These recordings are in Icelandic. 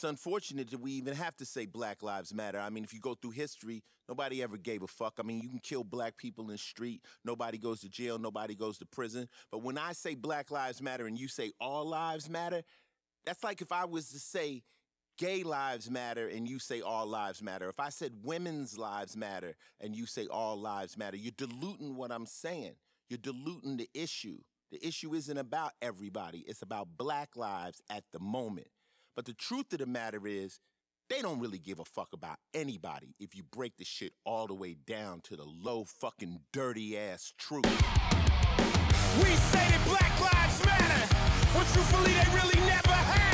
it's unfortunate that we even have to say Black Lives Matter. I mean, if you go through history, nobody ever gave a fuck. I mean, you can kill black people in the street, nobody goes to jail, nobody goes to prison. But when I say Black Lives Matter and you say all lives matter, that's like if I was to say gay lives matter and you say all lives matter. If I said women's lives matter and you say all lives matter, you're diluting what I'm saying. You're diluting the issue. The issue isn't about everybody, it's about black lives at the moment. But the truth of the matter is, they don't really give a fuck about anybody if you break the shit all the way down to the low fucking dirty ass truth. We say that black lives matter, but truthfully they really never have.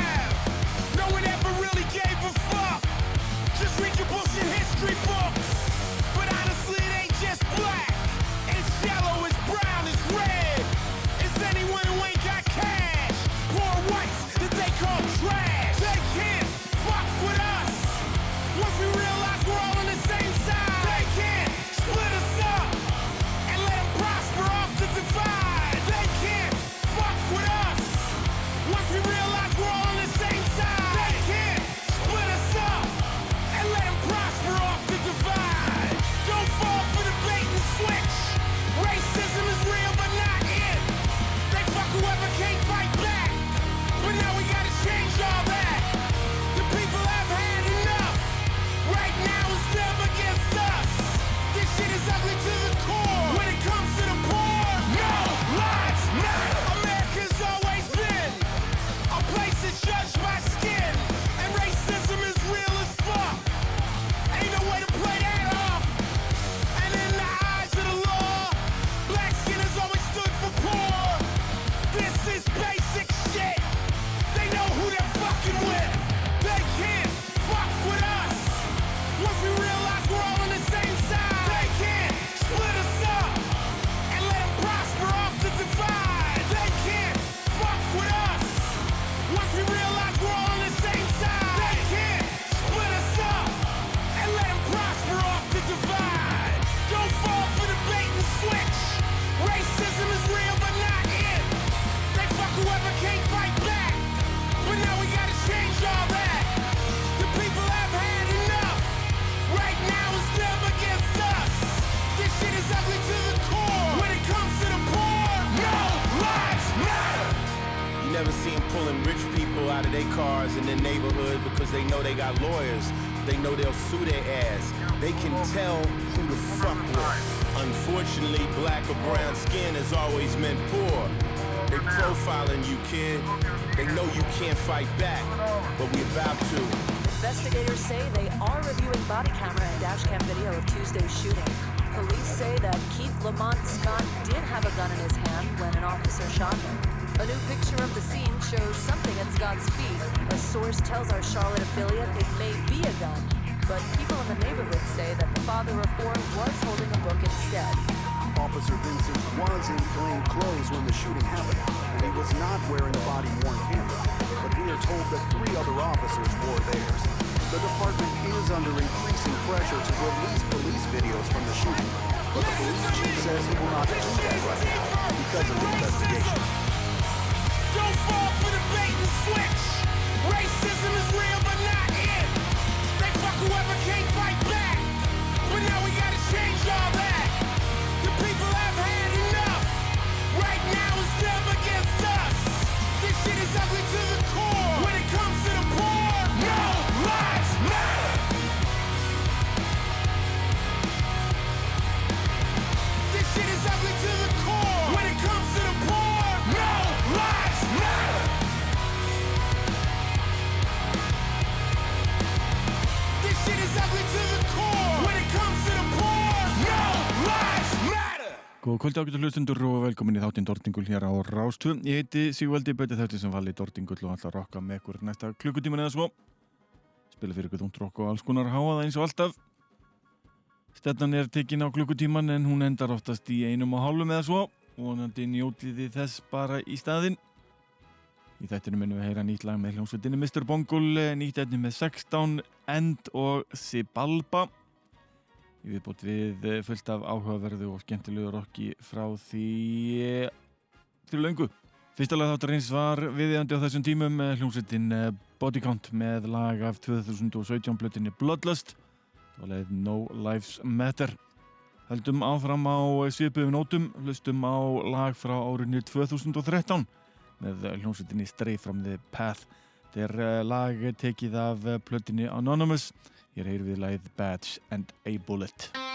Out of their cars in their neighborhood because they know they got lawyers. They know they'll sue their ass. They can tell who to fuck with. Unfortunately, black or brown skin has always meant poor. They profiling you, kid. They know you can't fight back, but we about to. Investigators say they are reviewing body camera and dashcam video of Tuesday's shooting. Police say that Keith Lamont Scott did have a gun in his hand when an officer shot him. A new picture of the scene shows something at Scott's feet. A source tells our Charlotte affiliate it may be a gun, but people in the neighborhood say that the father of four was holding a book instead. Officer Vincent was in plain clothes when the shooting happened. He was not wearing a body-worn camera, but we are told that three other officers wore theirs. The department is under increasing pressure to release police videos from the shooting, but the police chief says he will not do that right now because of the investigation. Ugly to the core. When it comes to the matter. Góð kvöldi ágættu hlustundur og velkomin í þáttinn Dortingul hér á Rástu. Ég heiti Sigvaldi Böti þetta sem vali Dortingul og ætla að rokka með ykkur næsta klukkutíman eða svo. Spila fyrir ykkur þúnt rokk og alls konar háaða eins og alltaf. Stetnan er tekin á klukkutíman en hún endar oftast í einum og hálfum eða svo. Vonandi njótið þið þess bara í staðinn. Í þættinu minnum við heyra nýtt lag með hljómsveitinni Mr. Bongul, nýtt efni með 16, End og Sibalba. Ég viðbútt við eh, fullt af áhugaverðu og skemmtilegu rocki frá því eh, til löngu. Fyrsta lag þáttarins var viðjandi á þessum tímum eh, hljómsveitin eh, Body Count með lag af 2017 blötinni Bloodlust og leið No Lives Matter. Heldum áfram á svipuðum nótum, hlustum á lag frá árinu 2013 með hljómsveitinni Stray from the Path. Þetta er eh, lag tekið af blötinni Anonymous. Hér heyr við lagið Badge and a Bullet.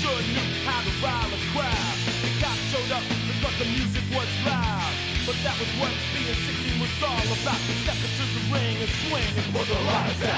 Sure knew how to rile a crowd. The cops showed up the music was loud. But that was what being 16 was all about. Step into the ring and swing and put the lights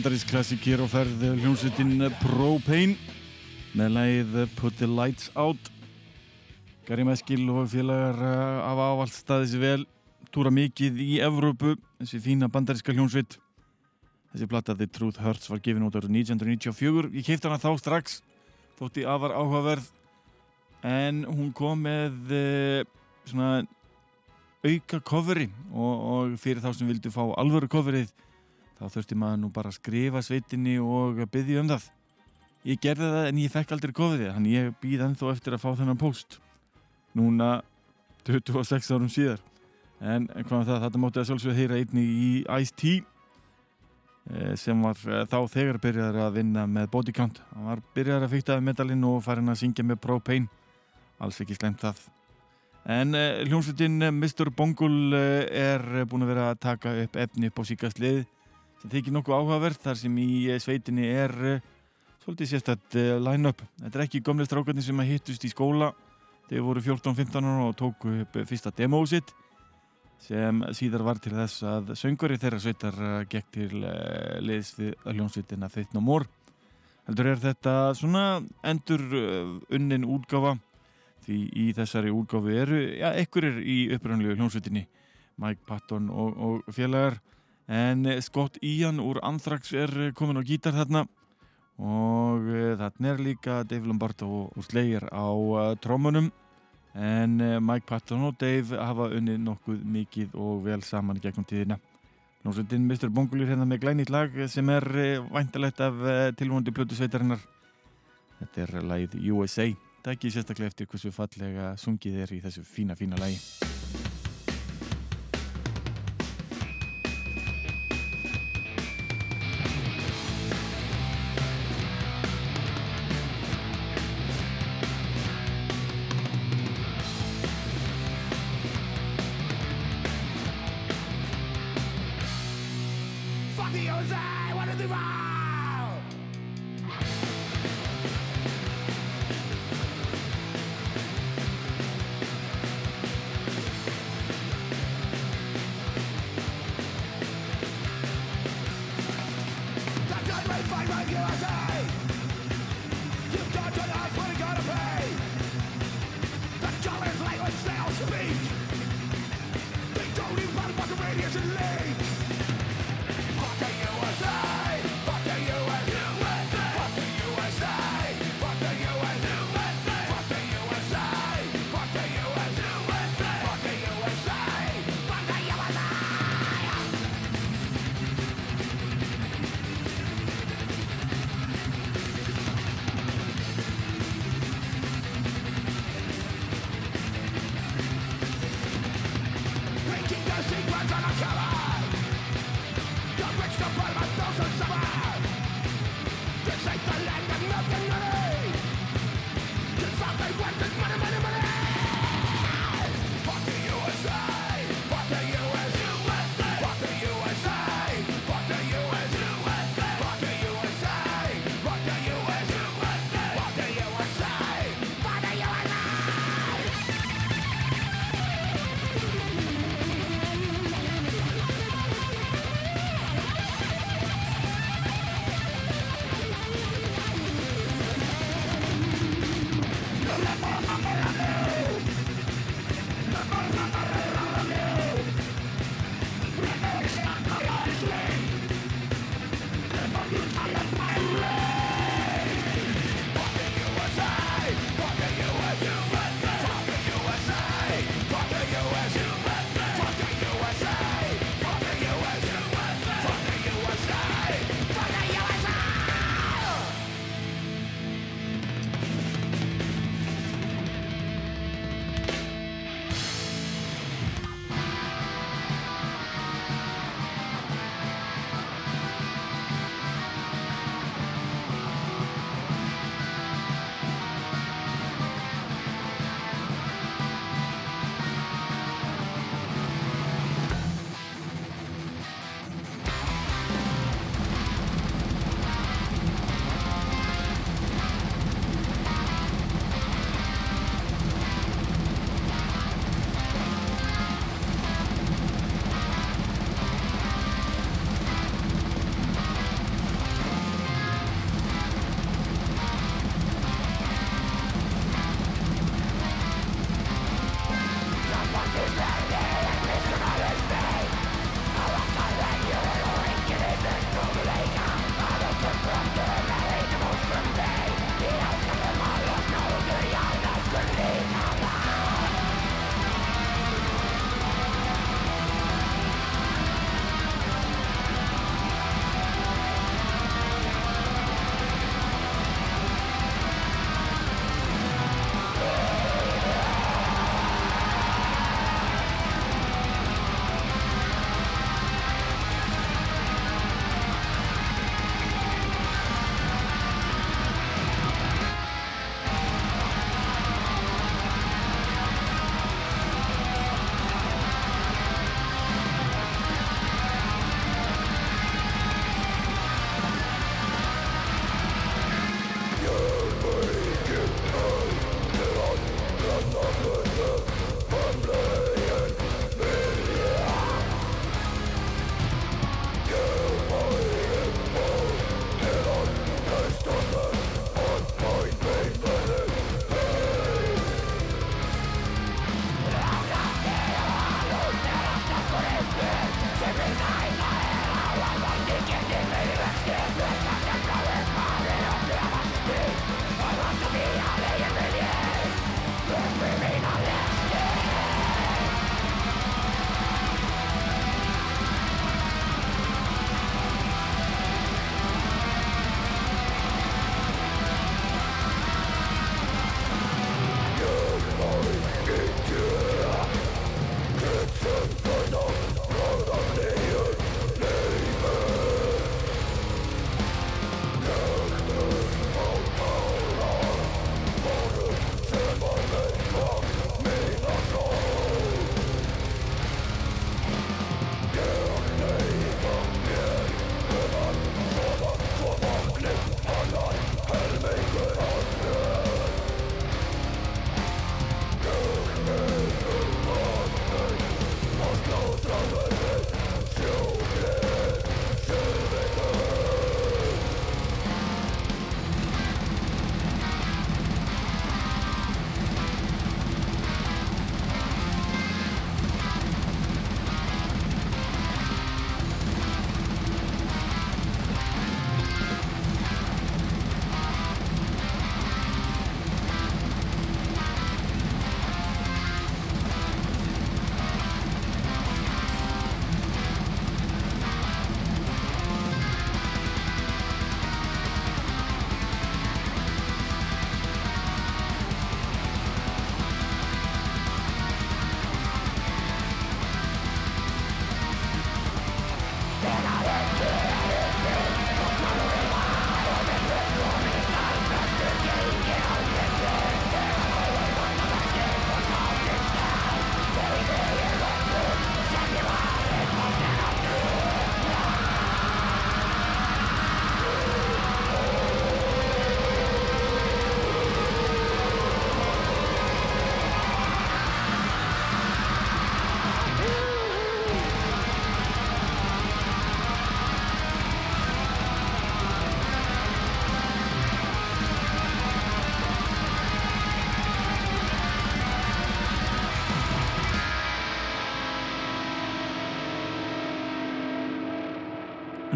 Bandarísk klassik hér á ferð hljómsveitin Propane með lagið Put the Lights Out. Gary Meskil og félagar hafa ávalt staðið sér vel túra mikið í Evrópu þessi fína bandaríska hljómsveit. Þessi platta The Truth Hurts var gefin út árið 1994 ég keipti hana þá strax þótti afar áhugaverð en hún kom með svona auka coveri og, og fyrir þá sem vildu fá alvöru coverið þá þurfti maður nú bara að skrifa sveitinni og byggja um það. Ég gerði það en ég fekk aldrei kofið þannig ég býð ennþá eftir að fá þennan post. Núna 26 árum síðar. En hvað með það, þetta mótti að sjálfsögða heyra einni í Ice-T eh, sem var eh, þá þegar byrjaður að vinna með Body Count. Hann var byrjaður að fykta medalinn og farin að syngja með Propane. Alls ekki slemt það. En uh, hljómsveitin eh, Mr. Bongul er búin að vera að taka upp efni upp á síkast lið sem þykir nokkuð áhugavert þar sem í uh, sveitinni er uh, svolítið sérstætt uh, line-up. Þetta er ekki gömlega strákarnir sem að hittust í skóla þegar voru 14-15 ára og tóku upp fyrsta demóið sitt sem síðar var til þess að söngari þeirra sveitar gekk til uh, liðs við hljómsveitina Þitt No More. Heldur er þetta svona endur unnin útgáfa því í þessari útgáfu eru, já, ekkurir í upprannlegu hljómsveitinni Mike Patton og, og félagar en eh, Scott Ian úr Anthrax er eh, komin á gítar þarna og uh, þarna er líka Dave Lombardo úr Slayer á trómunum en Mike Patton og Dave hafa unnið nokkuð mikið og vel saman gegnum tíðina Hljómsveitin Mr. Bongulir hérna með glænýtt lag sem er væntalegt af tilvonandi plötu sveitarinnar Þetta er lagið USA. Takk ég sérstaklega eftir hversu fallega sungið er í þessu fína, fína lagi.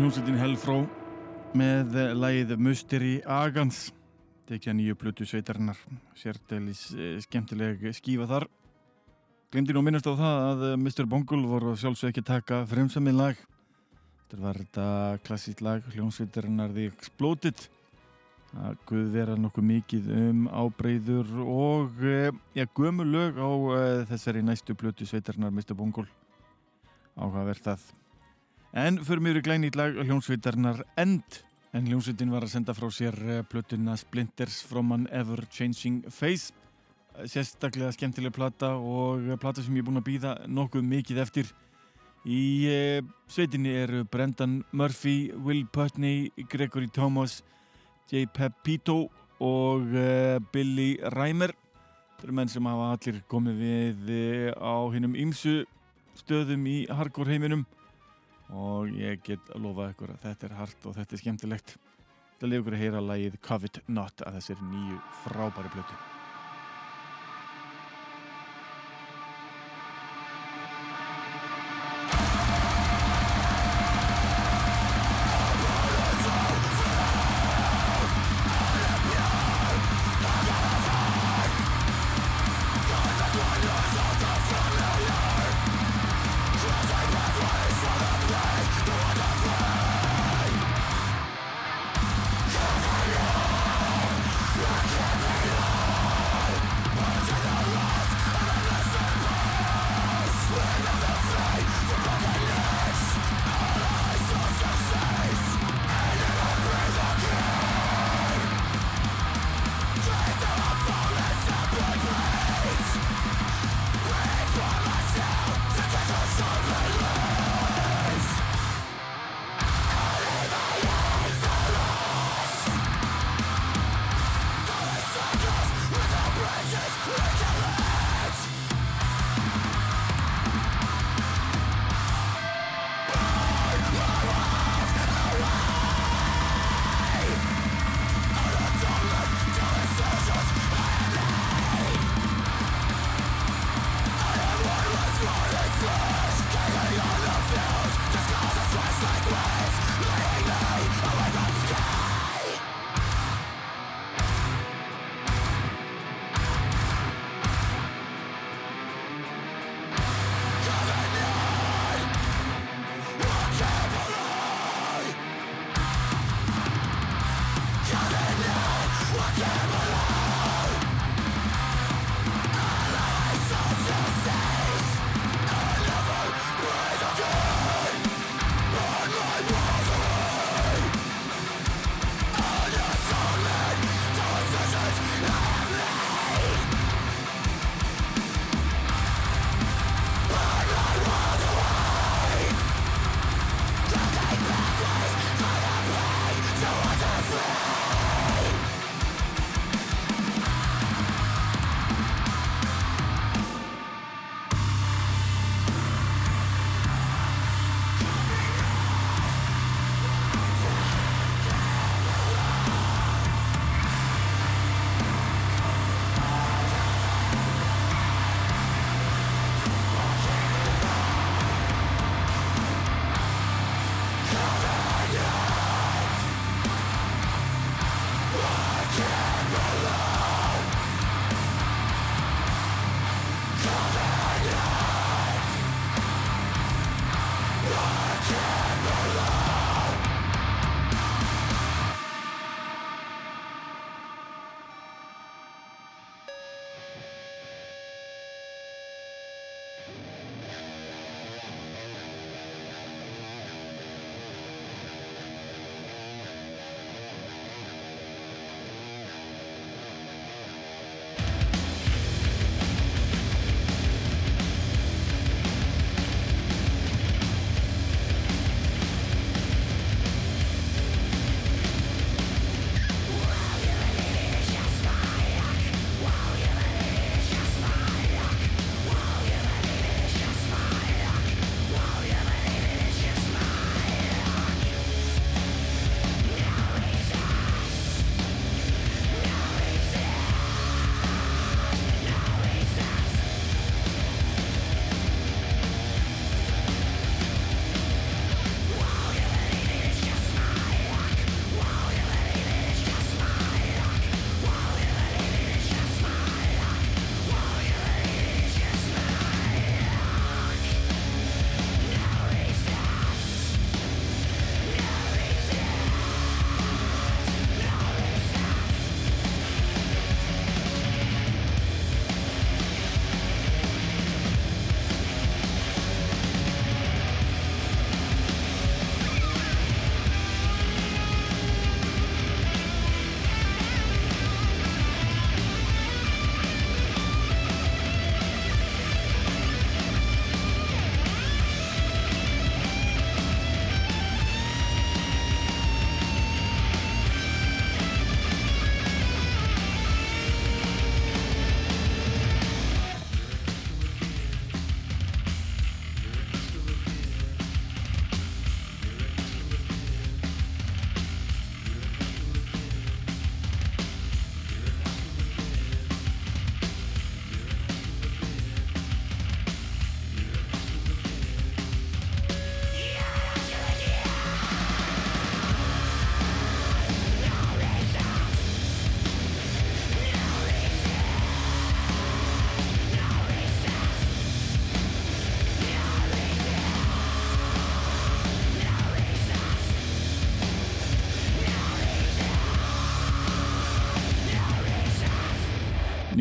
Hljómsveitin Hellfró með lægið Musteri Agans tekja nýju plötu sveitarinnar sérdelis eh, skemmtileg skífa þar glemdi nú minnast á það að eh, Mr. Bungle voru sjálfsög ekki taka fremsamið lag þetta var þetta klassíkt lag hljómsveitarinnar The Exploded að guð vera nokkuð mikið um ábreyður og eh, ja, gömu lög á þessari næstu plötu sveitarinnar Mr. Bungle áhugaverð það En fyrir mjög er glænýtt lag hljómsveitarnar End. En hljómsveitin var að senda frá sér eh, plötuna Splinters from an Ever Changing Face. Sérstaklega skemmtileg plata og plata sem ég er búin að býða nokkuð mikið eftir. Í eh, sveitinni eru Brendan Murphy, Will Putney Gregory Thomas J. Pepito og eh, Billy Reimer þetta eru menn sem hafa allir komið við á hinnum ymsu stöðum í hardcore heiminum og ég get að lofa ykkur að þetta er hart og þetta er skemmtilegt. Það lefur ykkur að heyra lagið Covet Not að þessir nýju frábæri blötu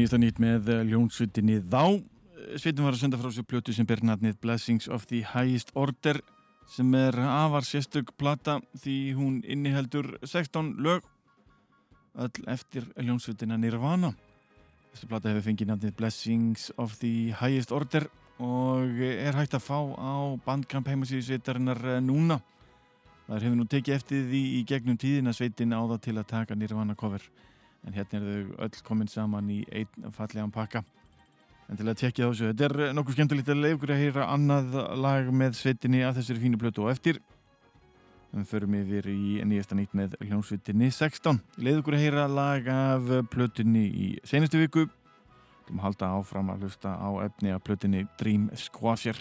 Nýjasta nýtt með ljónsveitinni Þá. Sveitin var að senda frá sér plötu sem ber natnið Blessings of the Highest Order sem er afar sérstök plata því hún inniheldur 16 lög öll eftir ljónsveitina Nirvana. Þessi plata hefur fengið natnið Blessings of the Highest Order og er hægt að fá á bandkamp heimasíðu sveitarinnar núna. Það hefur nú tekið eftir því í gegnum tíðina sveitin á það til að taka Nirvana cover en hérna er þau öll komin saman í einn fallegan pakka. En til að tekja þessu, þetta er nokkuð skemmtilegt að leiða ykkur að heyra annað lag með sveitinni að þessari fínu plötu. Og eftir við förum yfir í nýjasta nýtt með hljómsveitinni 16 leiða ykkur að heyra lag af plötunni í senastu viku. Við halda áfram að hlusta á efni af plötunni Dream Squasher.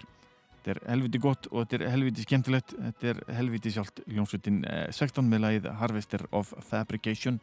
Þetta er helviti gott og þetta er helviti skemmtilegt. Þetta er helviti sjálft hljómsveitin 16 með lagið Harvester of Fabrication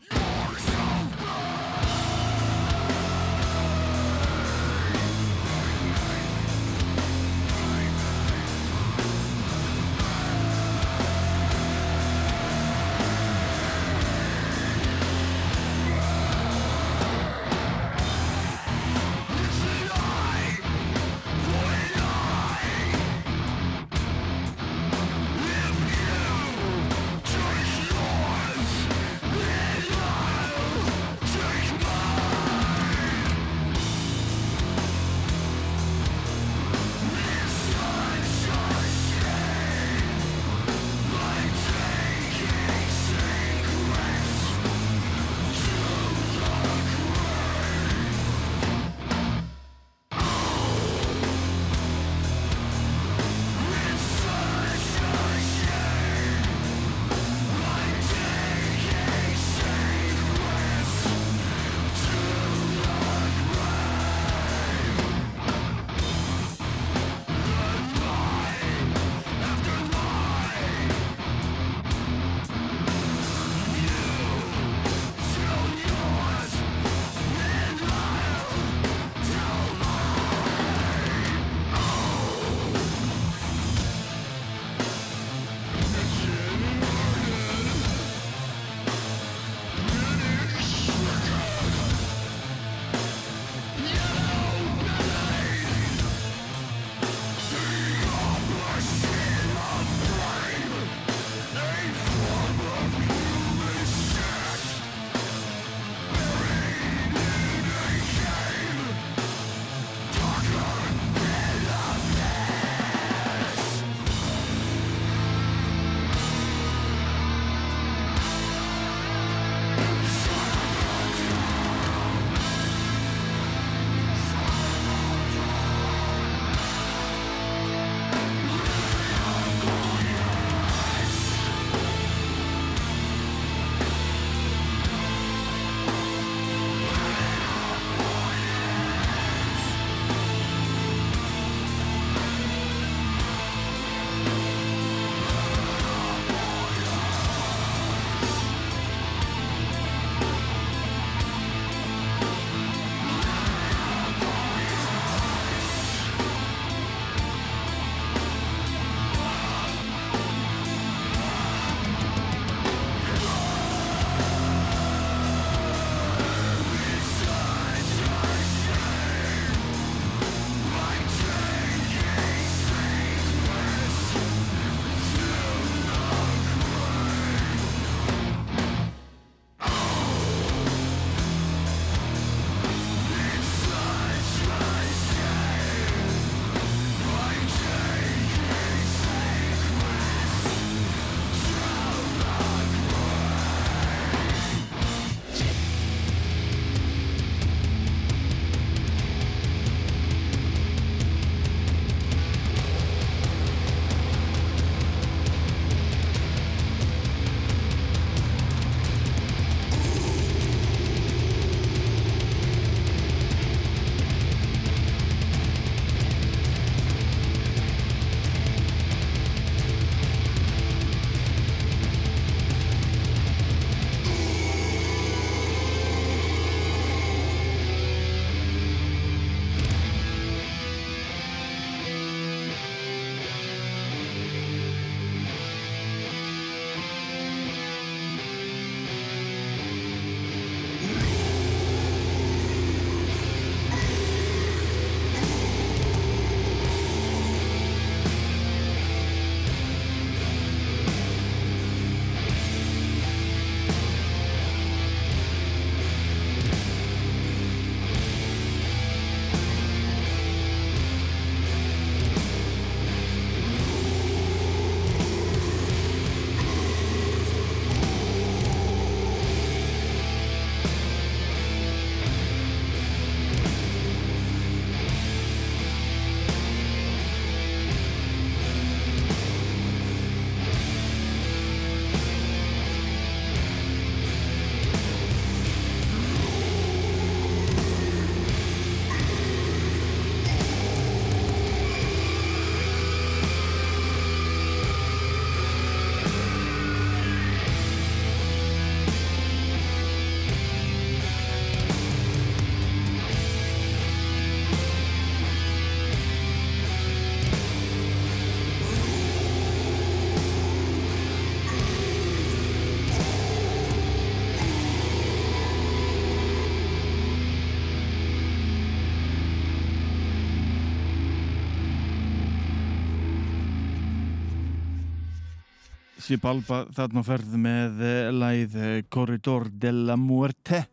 Sibalba þarna á ferð með eh, lagið eh, Corridor de la Muerte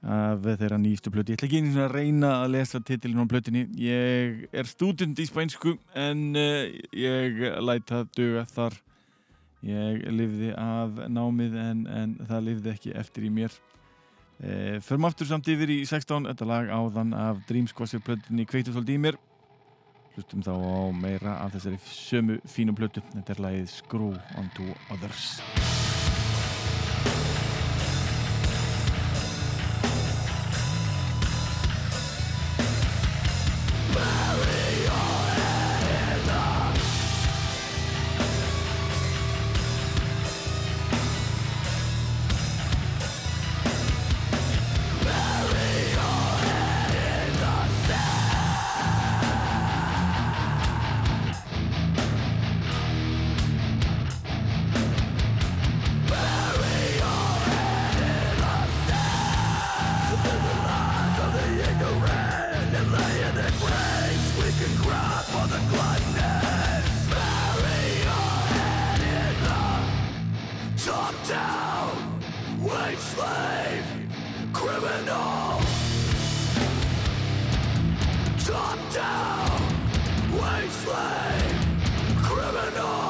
af þeirra nýjastu plöti. Ég ætla ekki einu að reyna að lesa titilin á plötinni. Ég er stúdend í spænsku en ég læt það duga þar. Ég lifði af námið en, en það lifði ekki eftir í mér. Förum aftur samt yfir í 16, þetta lag áðan af Dream Squasher plötinni Kveitu svolítið í mér. Hlustum þá á meira af þessari sömu fínum plötu. Þetta er lagið Screw Onto Others. criminal. Top down, wasteland, criminal.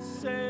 say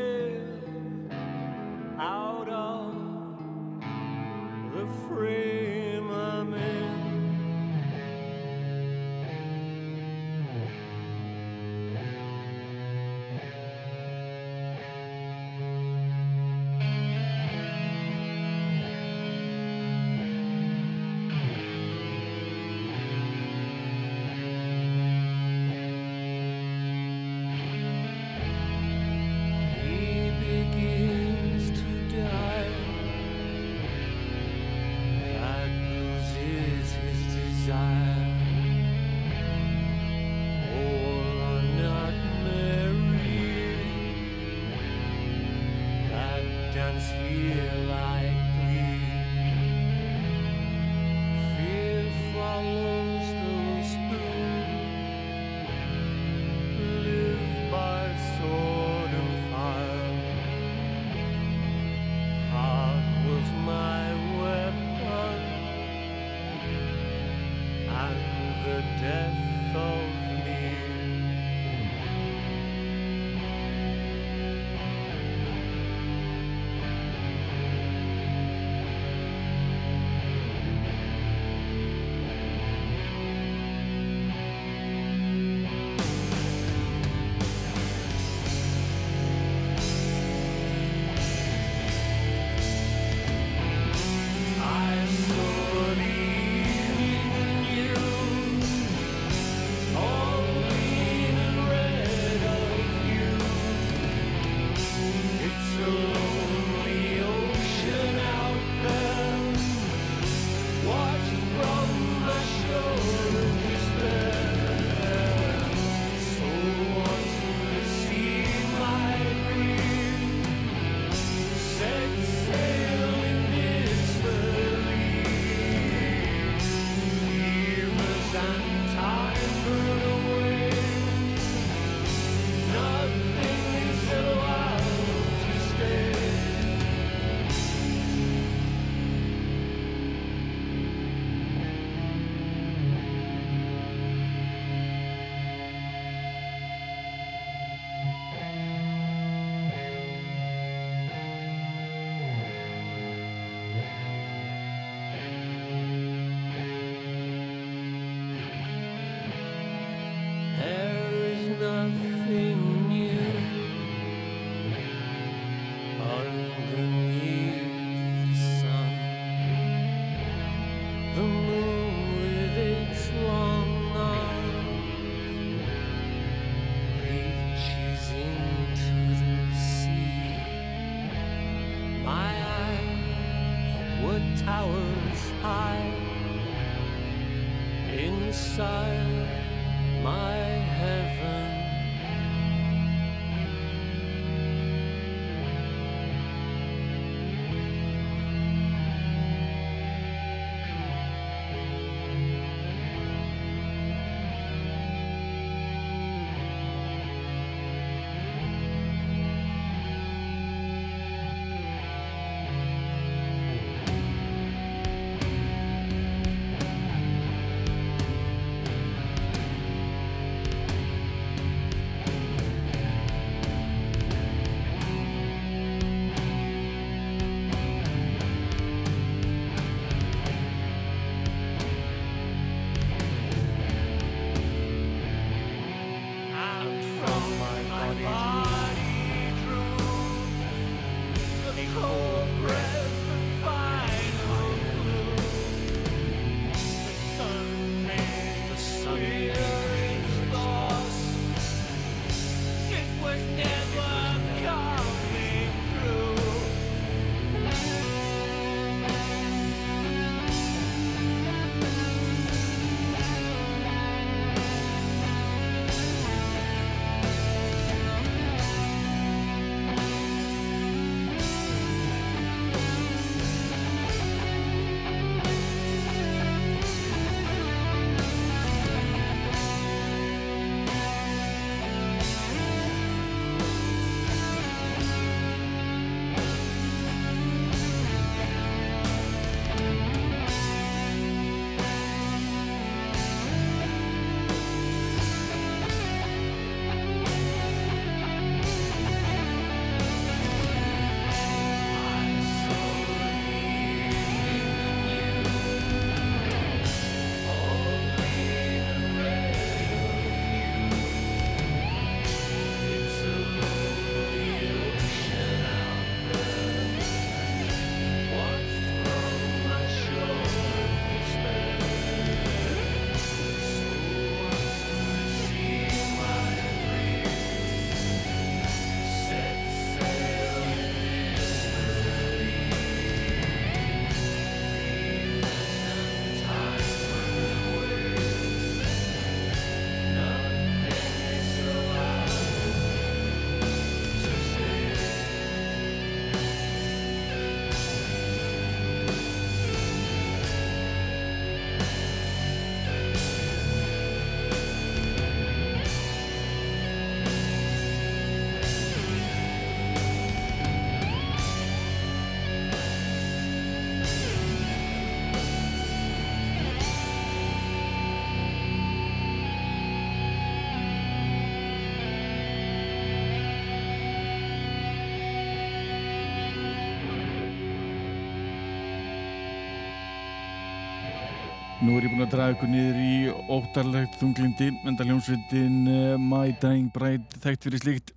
Nú er ég búinn að draga ykkur niður í óttarlegt þunglindi, enda hljómsveitin uh, My Dying Bride þekkt fyrir slíkt.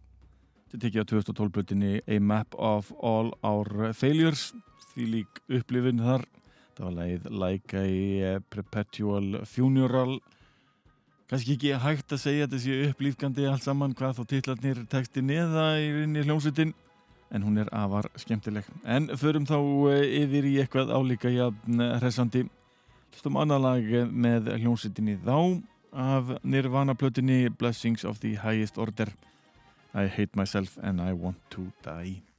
Þetta tekið á 2012 blötinni A Map of All Our Failures, því lík upplifin þar. Það var leið Like a uh, Perpetual Funeral. Kannski ekki hægt að segja þetta sé upplýfgandi allt saman hvað þá titlarnir texti neða í rinni hljómsveitin, en hún er afar skemmtileg. En förum þá uh, yfir í eitthvað álíka jafn hressandi. Hlustum annað lag með hljómsveitinni þá af Nirvana plötunni Blessings of the Highest Order. I Hate Myself and I Want to Die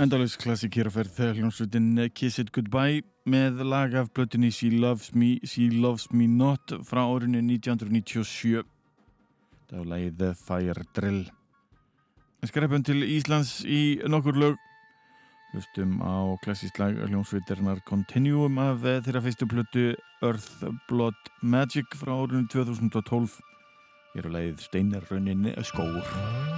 Endalus klassik hér að ferð þegar hljómsveitin Kiss It Goodbye með lag af blötunni She Loves Me, She Loves Me Not frá árinu 1997 það var lagið The Fire Drill. Skrepum til Íslands í nokkur lög. Hlustum á klassísk lag hljómsveitarinnar Continuum af þeirra fyrstu blötu Earth Blood Magic frá árinu 2012 hér á lagið Steinarraunin skóur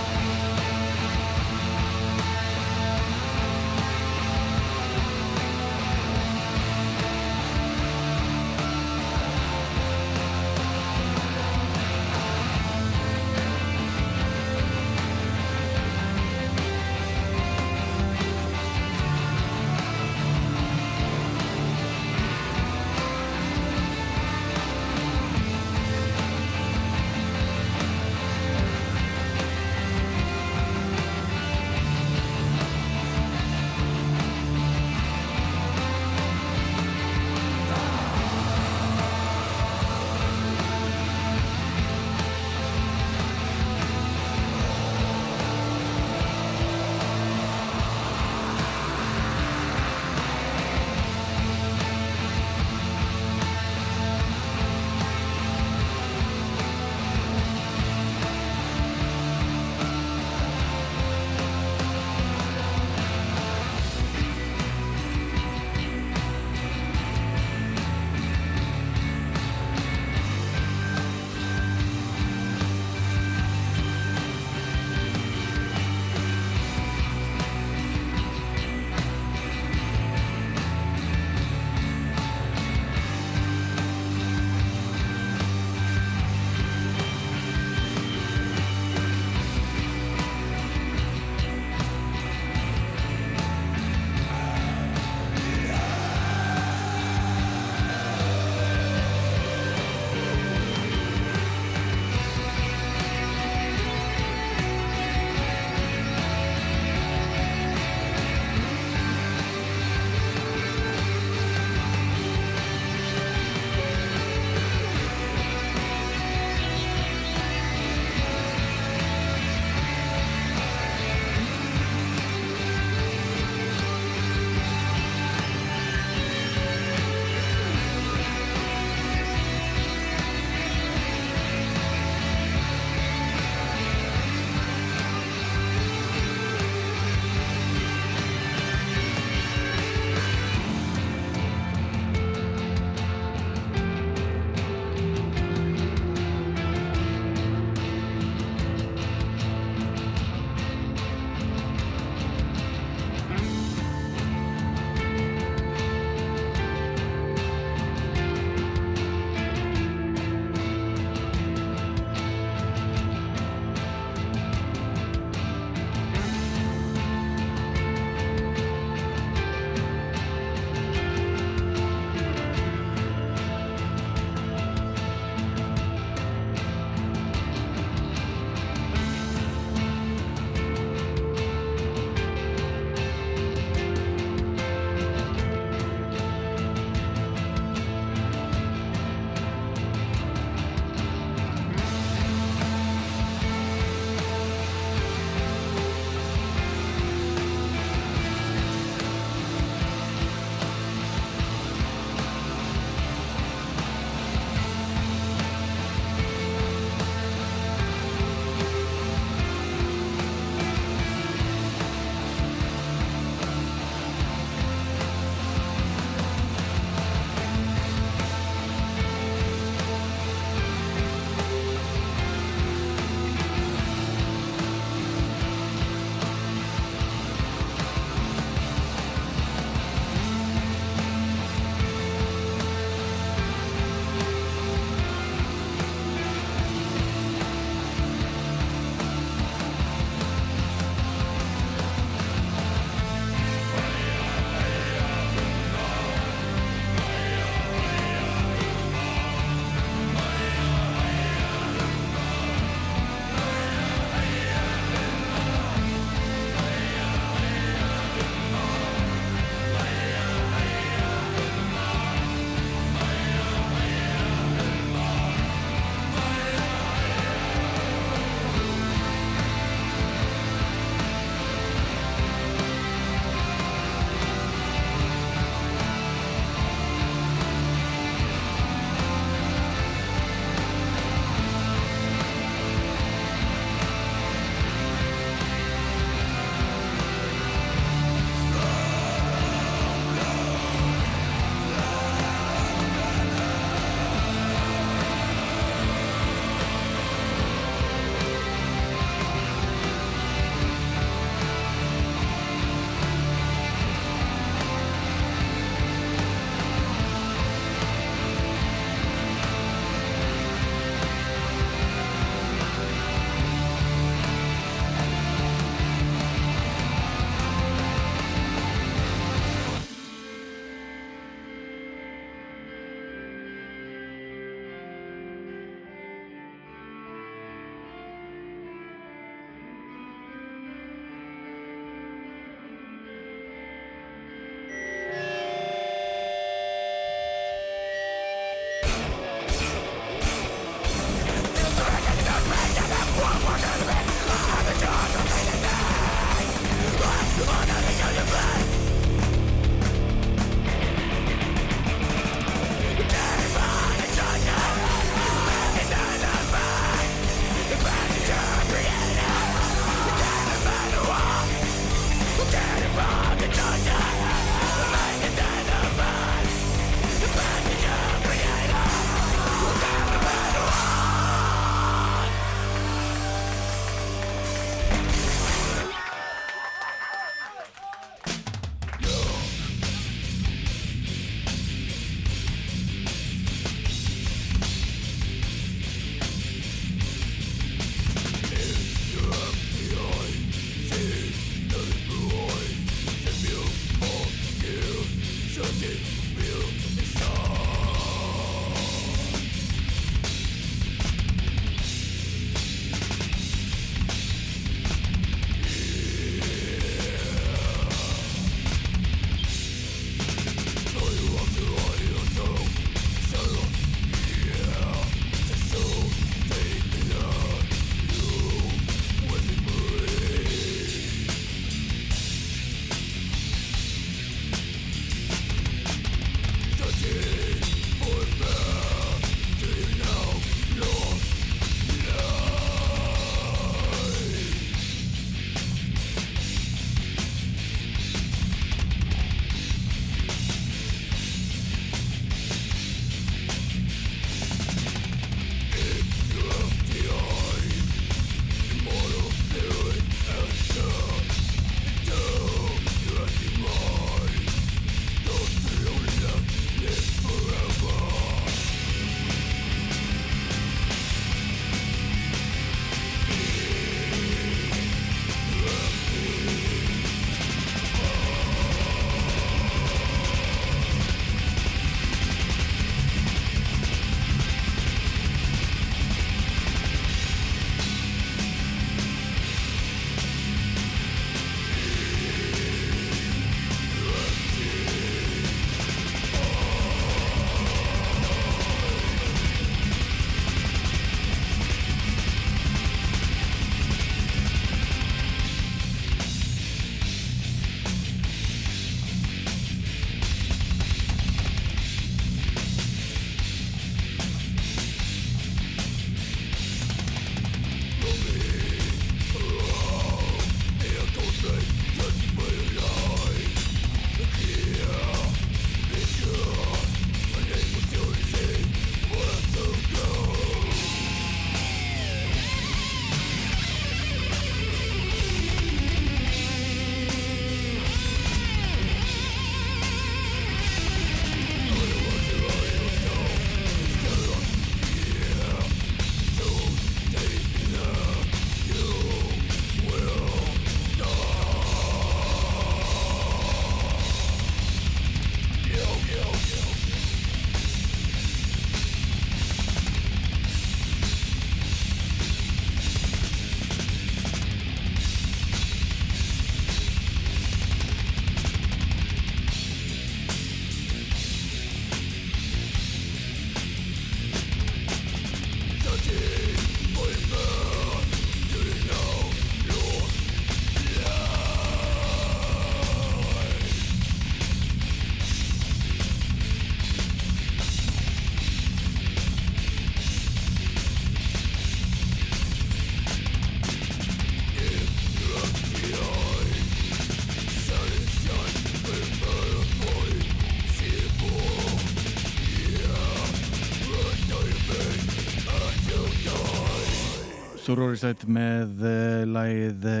Sororicide með uh, lagið uh,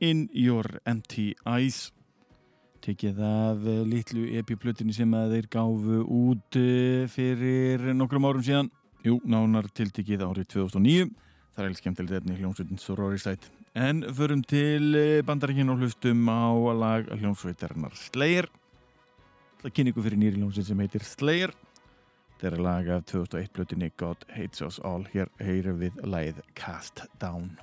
In Your Empty Eyes. Tekið af uh, litlu epi-plötinni sem að þeir gáfu út fyrir nokkrum árum síðan. Jú, nánar tiltekið árið 2009 það er eiginlega skemmtilegt efni hljómsveitin Sororicide en förum til bandaríkinn og hlustum á lag hljómsveitarinnar Slayer. Það kynni ykkur fyrir nýri hljómsveit sem heitir Slayer Þetta er lag af 2001 blötinni God Hates Us All. Hér heyrum við lagið Cast Down.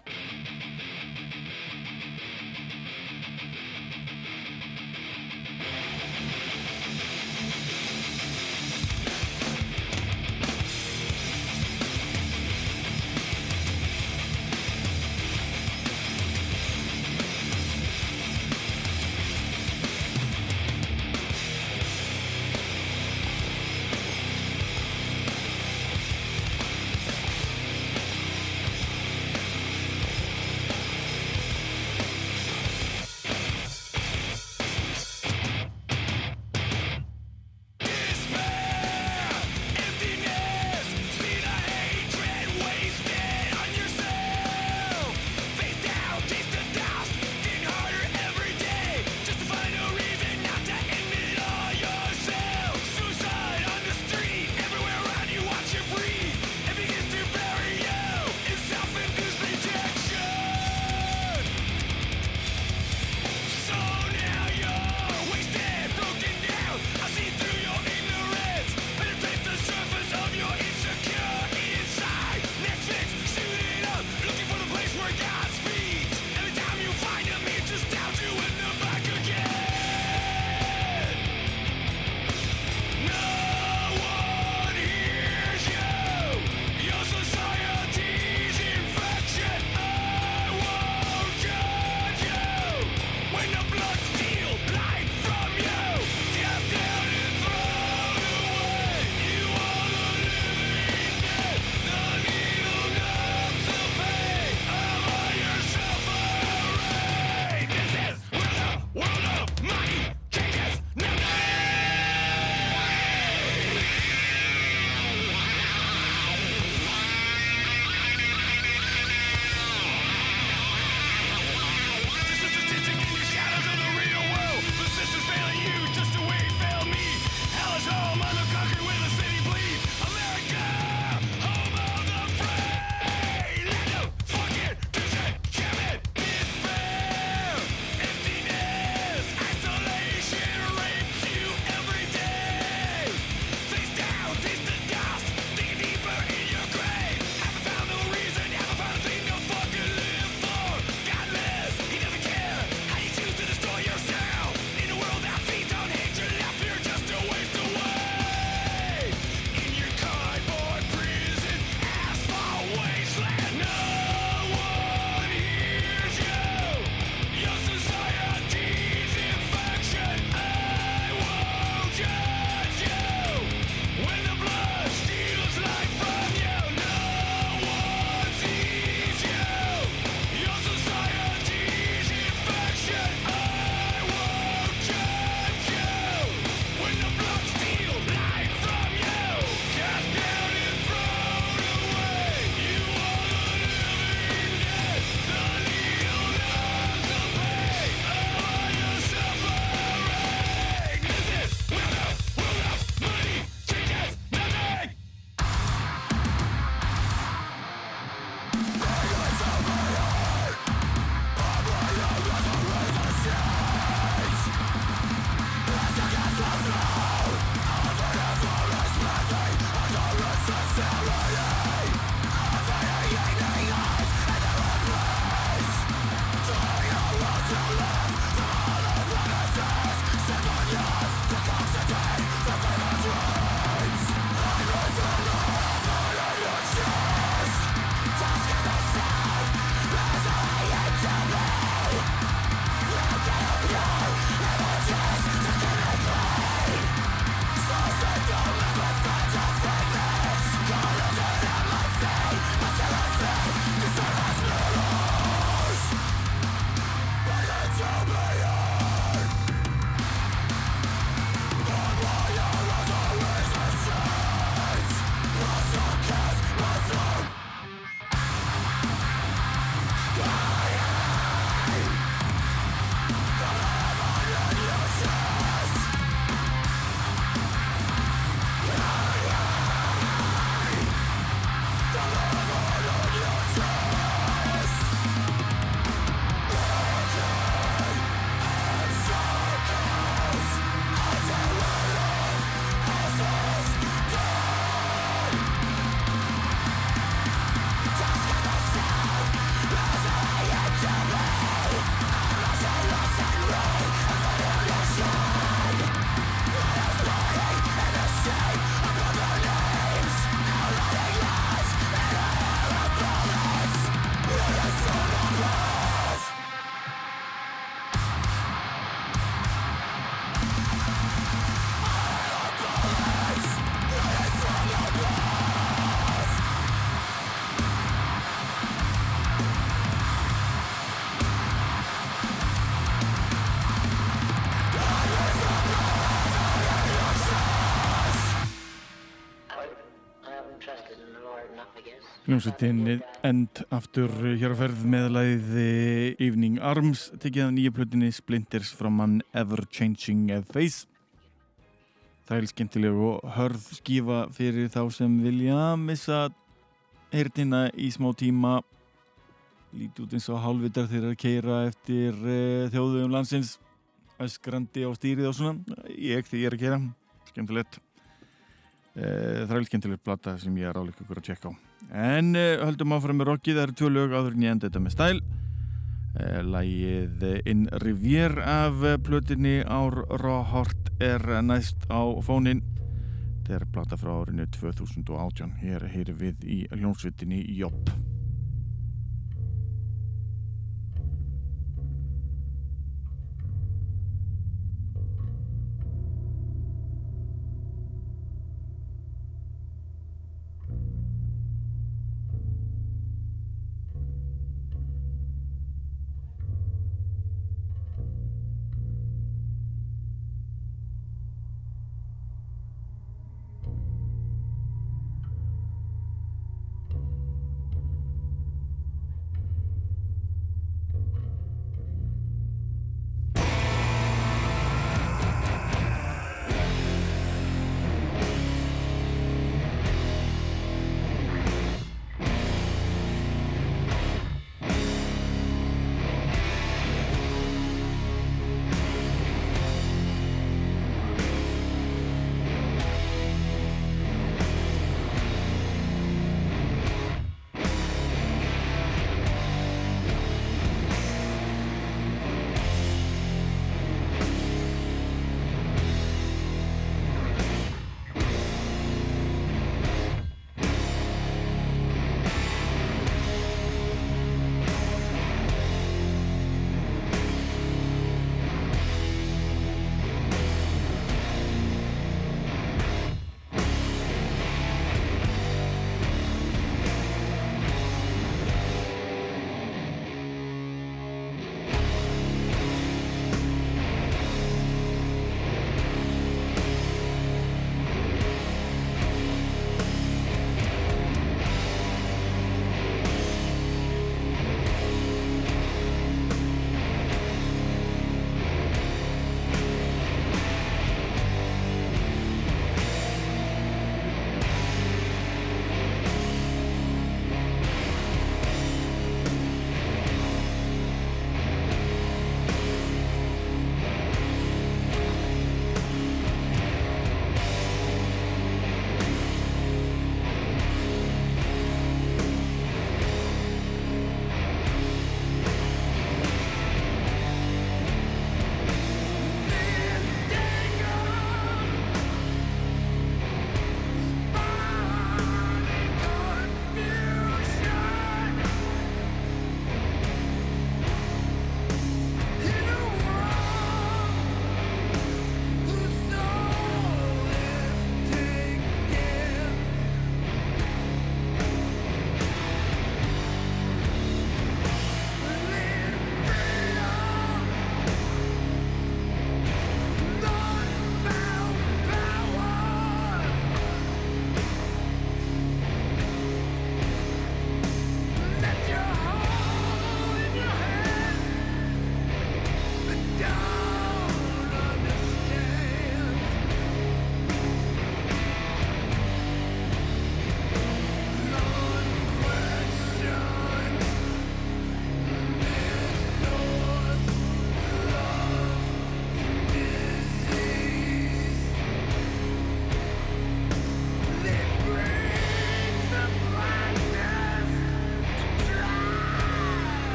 Hljómsveitin End aftur hér á ferð með lagið Evening Arms tekið af nýju plötinni Splinters from an Ever Changing Face. Það er skemmtileg og hörð skífa fyrir þá sem vilja missa heyrnina í smá tíma. Lítið út eins og hálfvitar þegar að keira eftir uh, þjóðum landsins. Öskrandi á stýrið og svona. Ég því ég er að keira, skemmtilegt. Uh, það er skemmtilegt plata sem ég er áleik ykkur að tjekka á en uh, höldum áfram með rockið, það eru tvö lög áður en ég enda þetta með stæl. Uh, Lægið In Rivier af plötinni Ár Ráhort er næst á fónin þetta er plata frá árinu 2018 hér heyri við í hljónsvitinni Jobb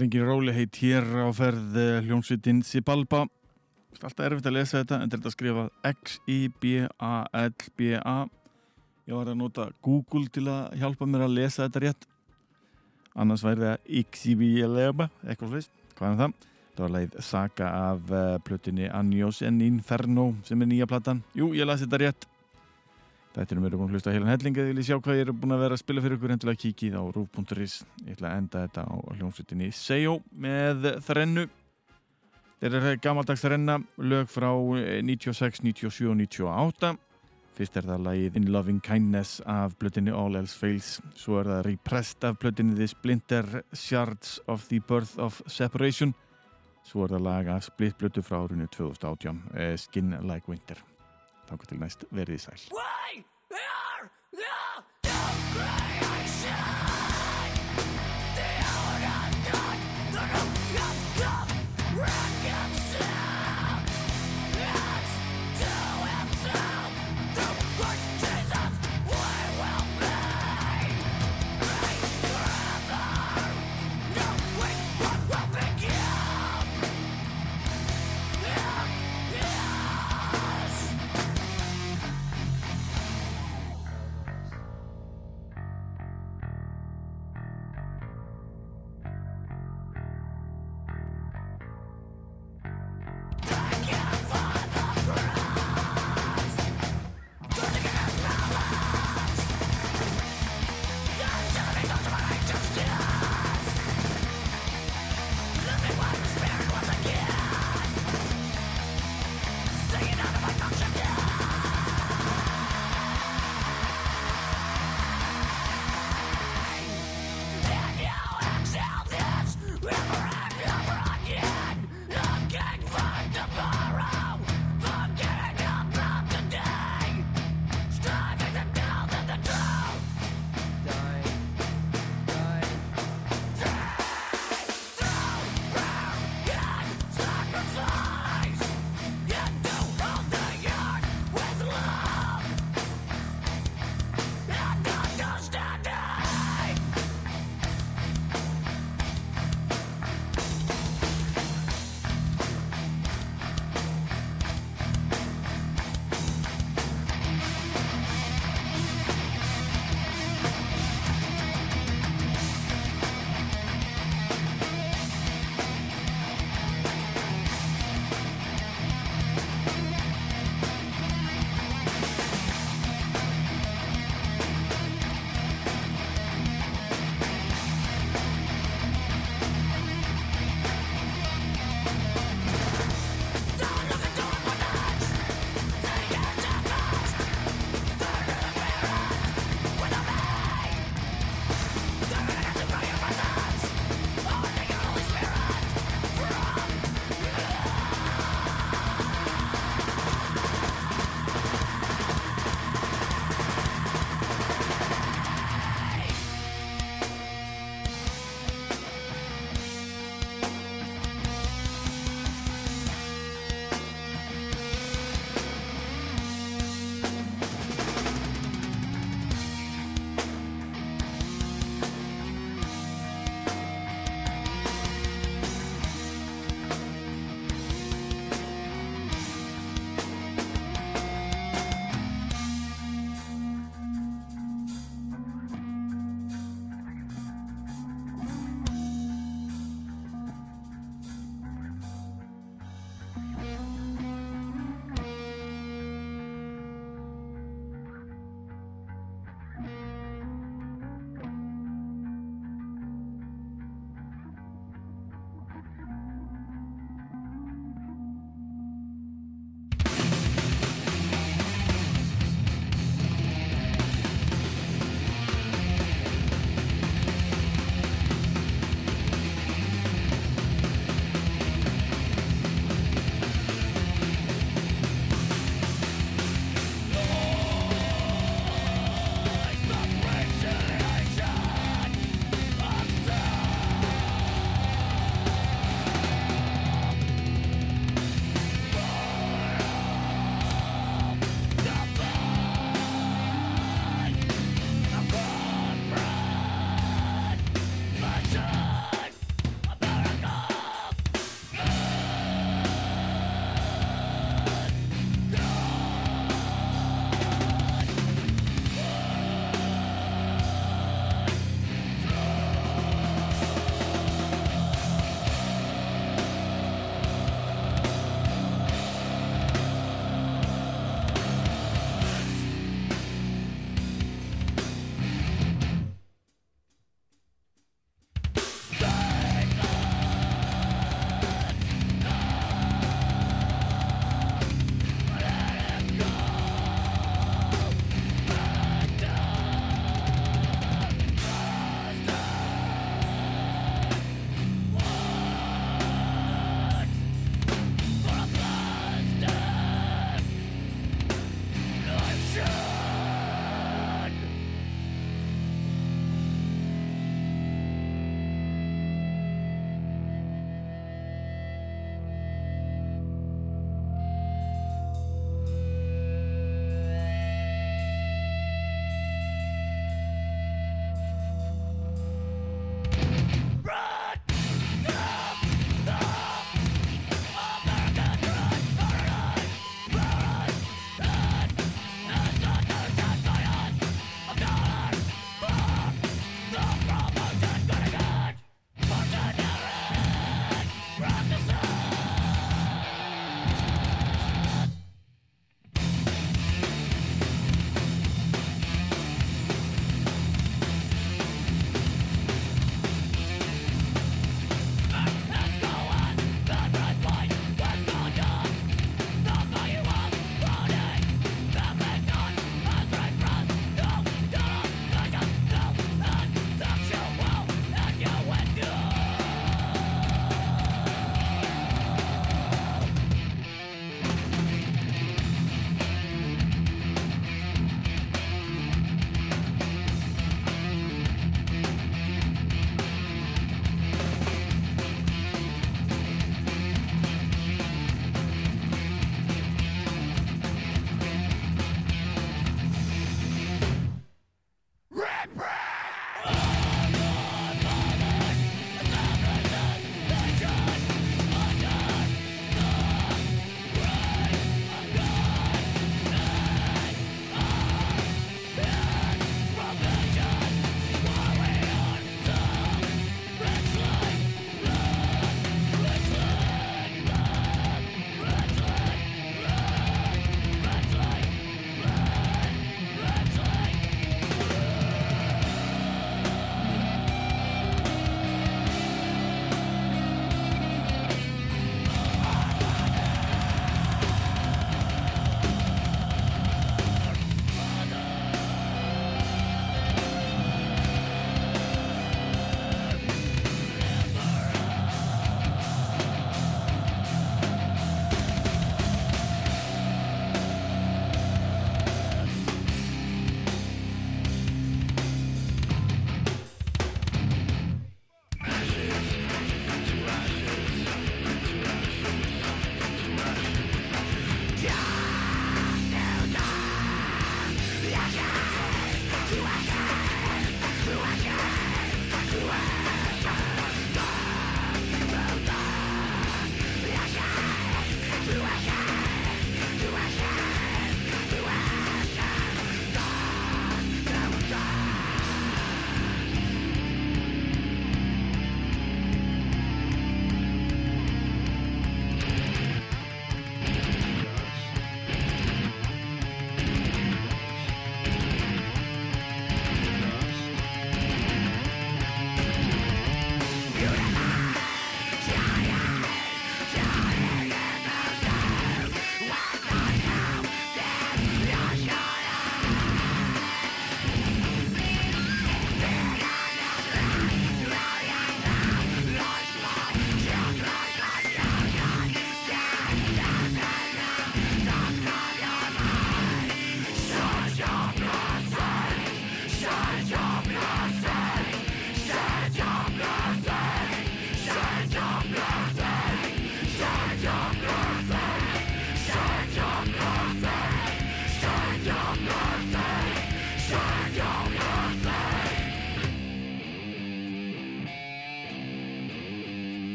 er engin róli heit hér á ferð eh, hljómsveitin Sibalba. Alltaf erfitt að lesa þetta en þetta er skrifað X-I-B-A-L-B-A. Ég var að nota Google til að hjálpa mér að lesa þetta rétt. Annars væri það X-I-B-A-L-B-A, eitthvað slúðis. Hvað er það? Það var leið saga af uh, plötunni Anjos en Inferno sem er nýja platan. Jú, ég las þetta rétt. Þetta er mér búin að hlusta heilan hellinga Þið viljið sjá hvað ég er búin að vera að spila fyrir ykkur Endilega kikið á rúf.is Ég ætla að enda þetta á hljómsveitinni Sejo með þrennu. Þeir eru gammaldags þrenna Lög frá eh, 96, 97 og 98 Fyrst er það lagið In Loving Kindness af blötinni All Else Fails. Svo er það Repressed af blötinni The Splinter Shards of the Birth of Separation. Svo er það lag af Split blötu frá árunni 2018 eh, Skin Like Winter Þannig til næst verið í sæl